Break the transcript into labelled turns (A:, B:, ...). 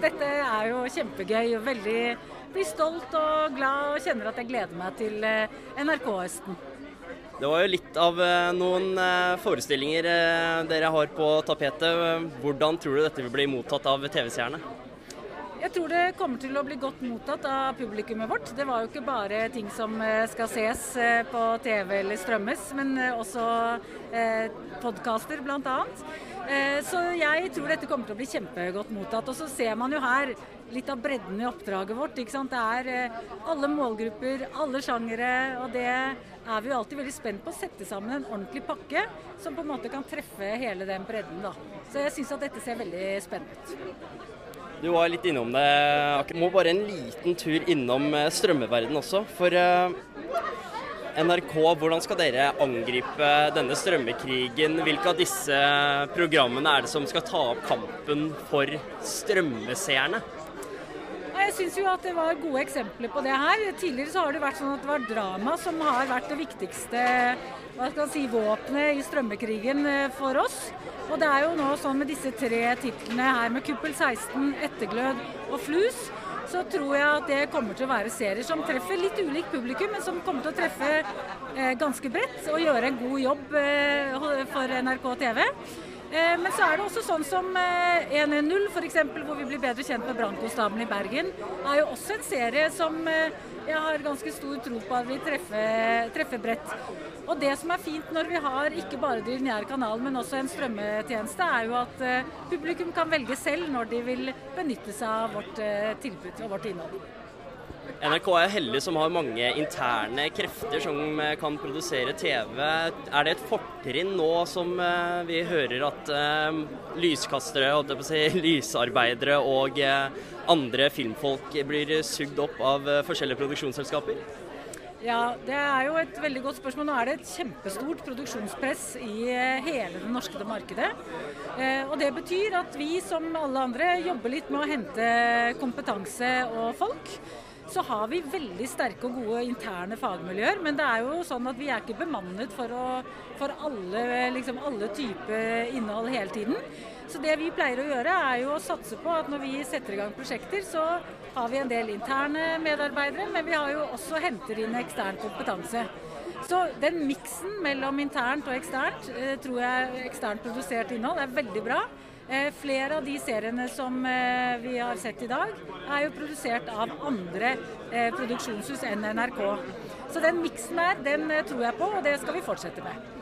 A: Dette er jo kjempegøy. og Veldig blir stolt og glad og kjenner at jeg gleder meg til eh, NRK-høsten.
B: Det var jo litt av eh, noen eh, forestillinger dere har på tapetet. Hvordan tror du dette vil bli mottatt av TV-seerne?
A: Jeg tror det kommer til å bli godt mottatt av publikummet vårt. Det var jo ikke bare ting som skal ses på TV eller strømmes, men også podkaster bl.a. Så jeg tror dette kommer til å bli kjempegodt mottatt. Og så ser man jo her litt av bredden i oppdraget vårt. ikke sant? Det er eh, alle målgrupper, alle sjangere. Og det er vi jo alltid veldig spent på å sette sammen en ordentlig pakke som på en måte kan treffe hele den bredden. da. Så jeg syns at dette ser veldig spennende ut.
B: Du var litt innom det. Må bare en liten tur innom strømmeverdenen også. For eh, NRK, hvordan skal dere angripe denne strømmekrigen? Hvilke av disse programmene er det som skal ta opp kampen for strømmeseerne?
A: Jeg syns jo at det var gode eksempler på det her. Tidligere så har det vært sånn at det var drama som har vært det viktigste hva skal si, våpenet i strømmekrigen eh, for oss. Og det er jo nå sånn med disse tre titlene her med Kuppel 16, Etterglød og Flus, så tror jeg at det kommer til å være serier som treffer litt ulikt publikum, men som kommer til å treffe eh, ganske bredt og gjøre en god jobb eh, for NRK TV. Eh, men så er det også sånn som 110 eh, f.eks., hvor vi blir bedre kjent med Brannkonstabelen i Bergen, er jo også en serie som eh, jeg har ganske stor tro på at vil treffe, treffe bredt. Og det som er fint når vi har ikke bare de lineære kanalen, men også en strømmetjeneste, er jo at publikum kan velge selv når de vil benytte seg av vårt tilbud og vårt innhold.
B: NRK er heldig som har mange interne krefter som eh, kan produsere TV. Er det et fortrinn nå som eh, vi hører at uh, lyskastere, si, lysarbeidere og uh, andre filmfolk blir sugd opp av forskjellige produksjonsselskaper?
A: Ja, Det er jo et veldig godt spørsmål. Nå er det et kjempestort produksjonspress i hele det norske markedet. Og Det betyr at vi som alle andre jobber litt med å hente kompetanse og folk så har vi veldig sterke og gode interne fagmiljøer. Men det er jo sånn at vi er ikke bemannet for, å, for alle, liksom alle typer innhold hele tiden. Så det vi pleier å gjøre, er jo å satse på at når vi setter i gang prosjekter, så har vi en del interne medarbeidere, men vi har jo også henter inn ekstern kompetanse. Så den miksen mellom internt og eksternt, eh, tror jeg eksternt produsert innhold er veldig bra. Eh, flere av de seriene som eh, vi har sett i dag, er jo produsert av andre eh, produksjonshus enn NRK. Så den miksen der, den tror jeg på, og det skal vi fortsette med.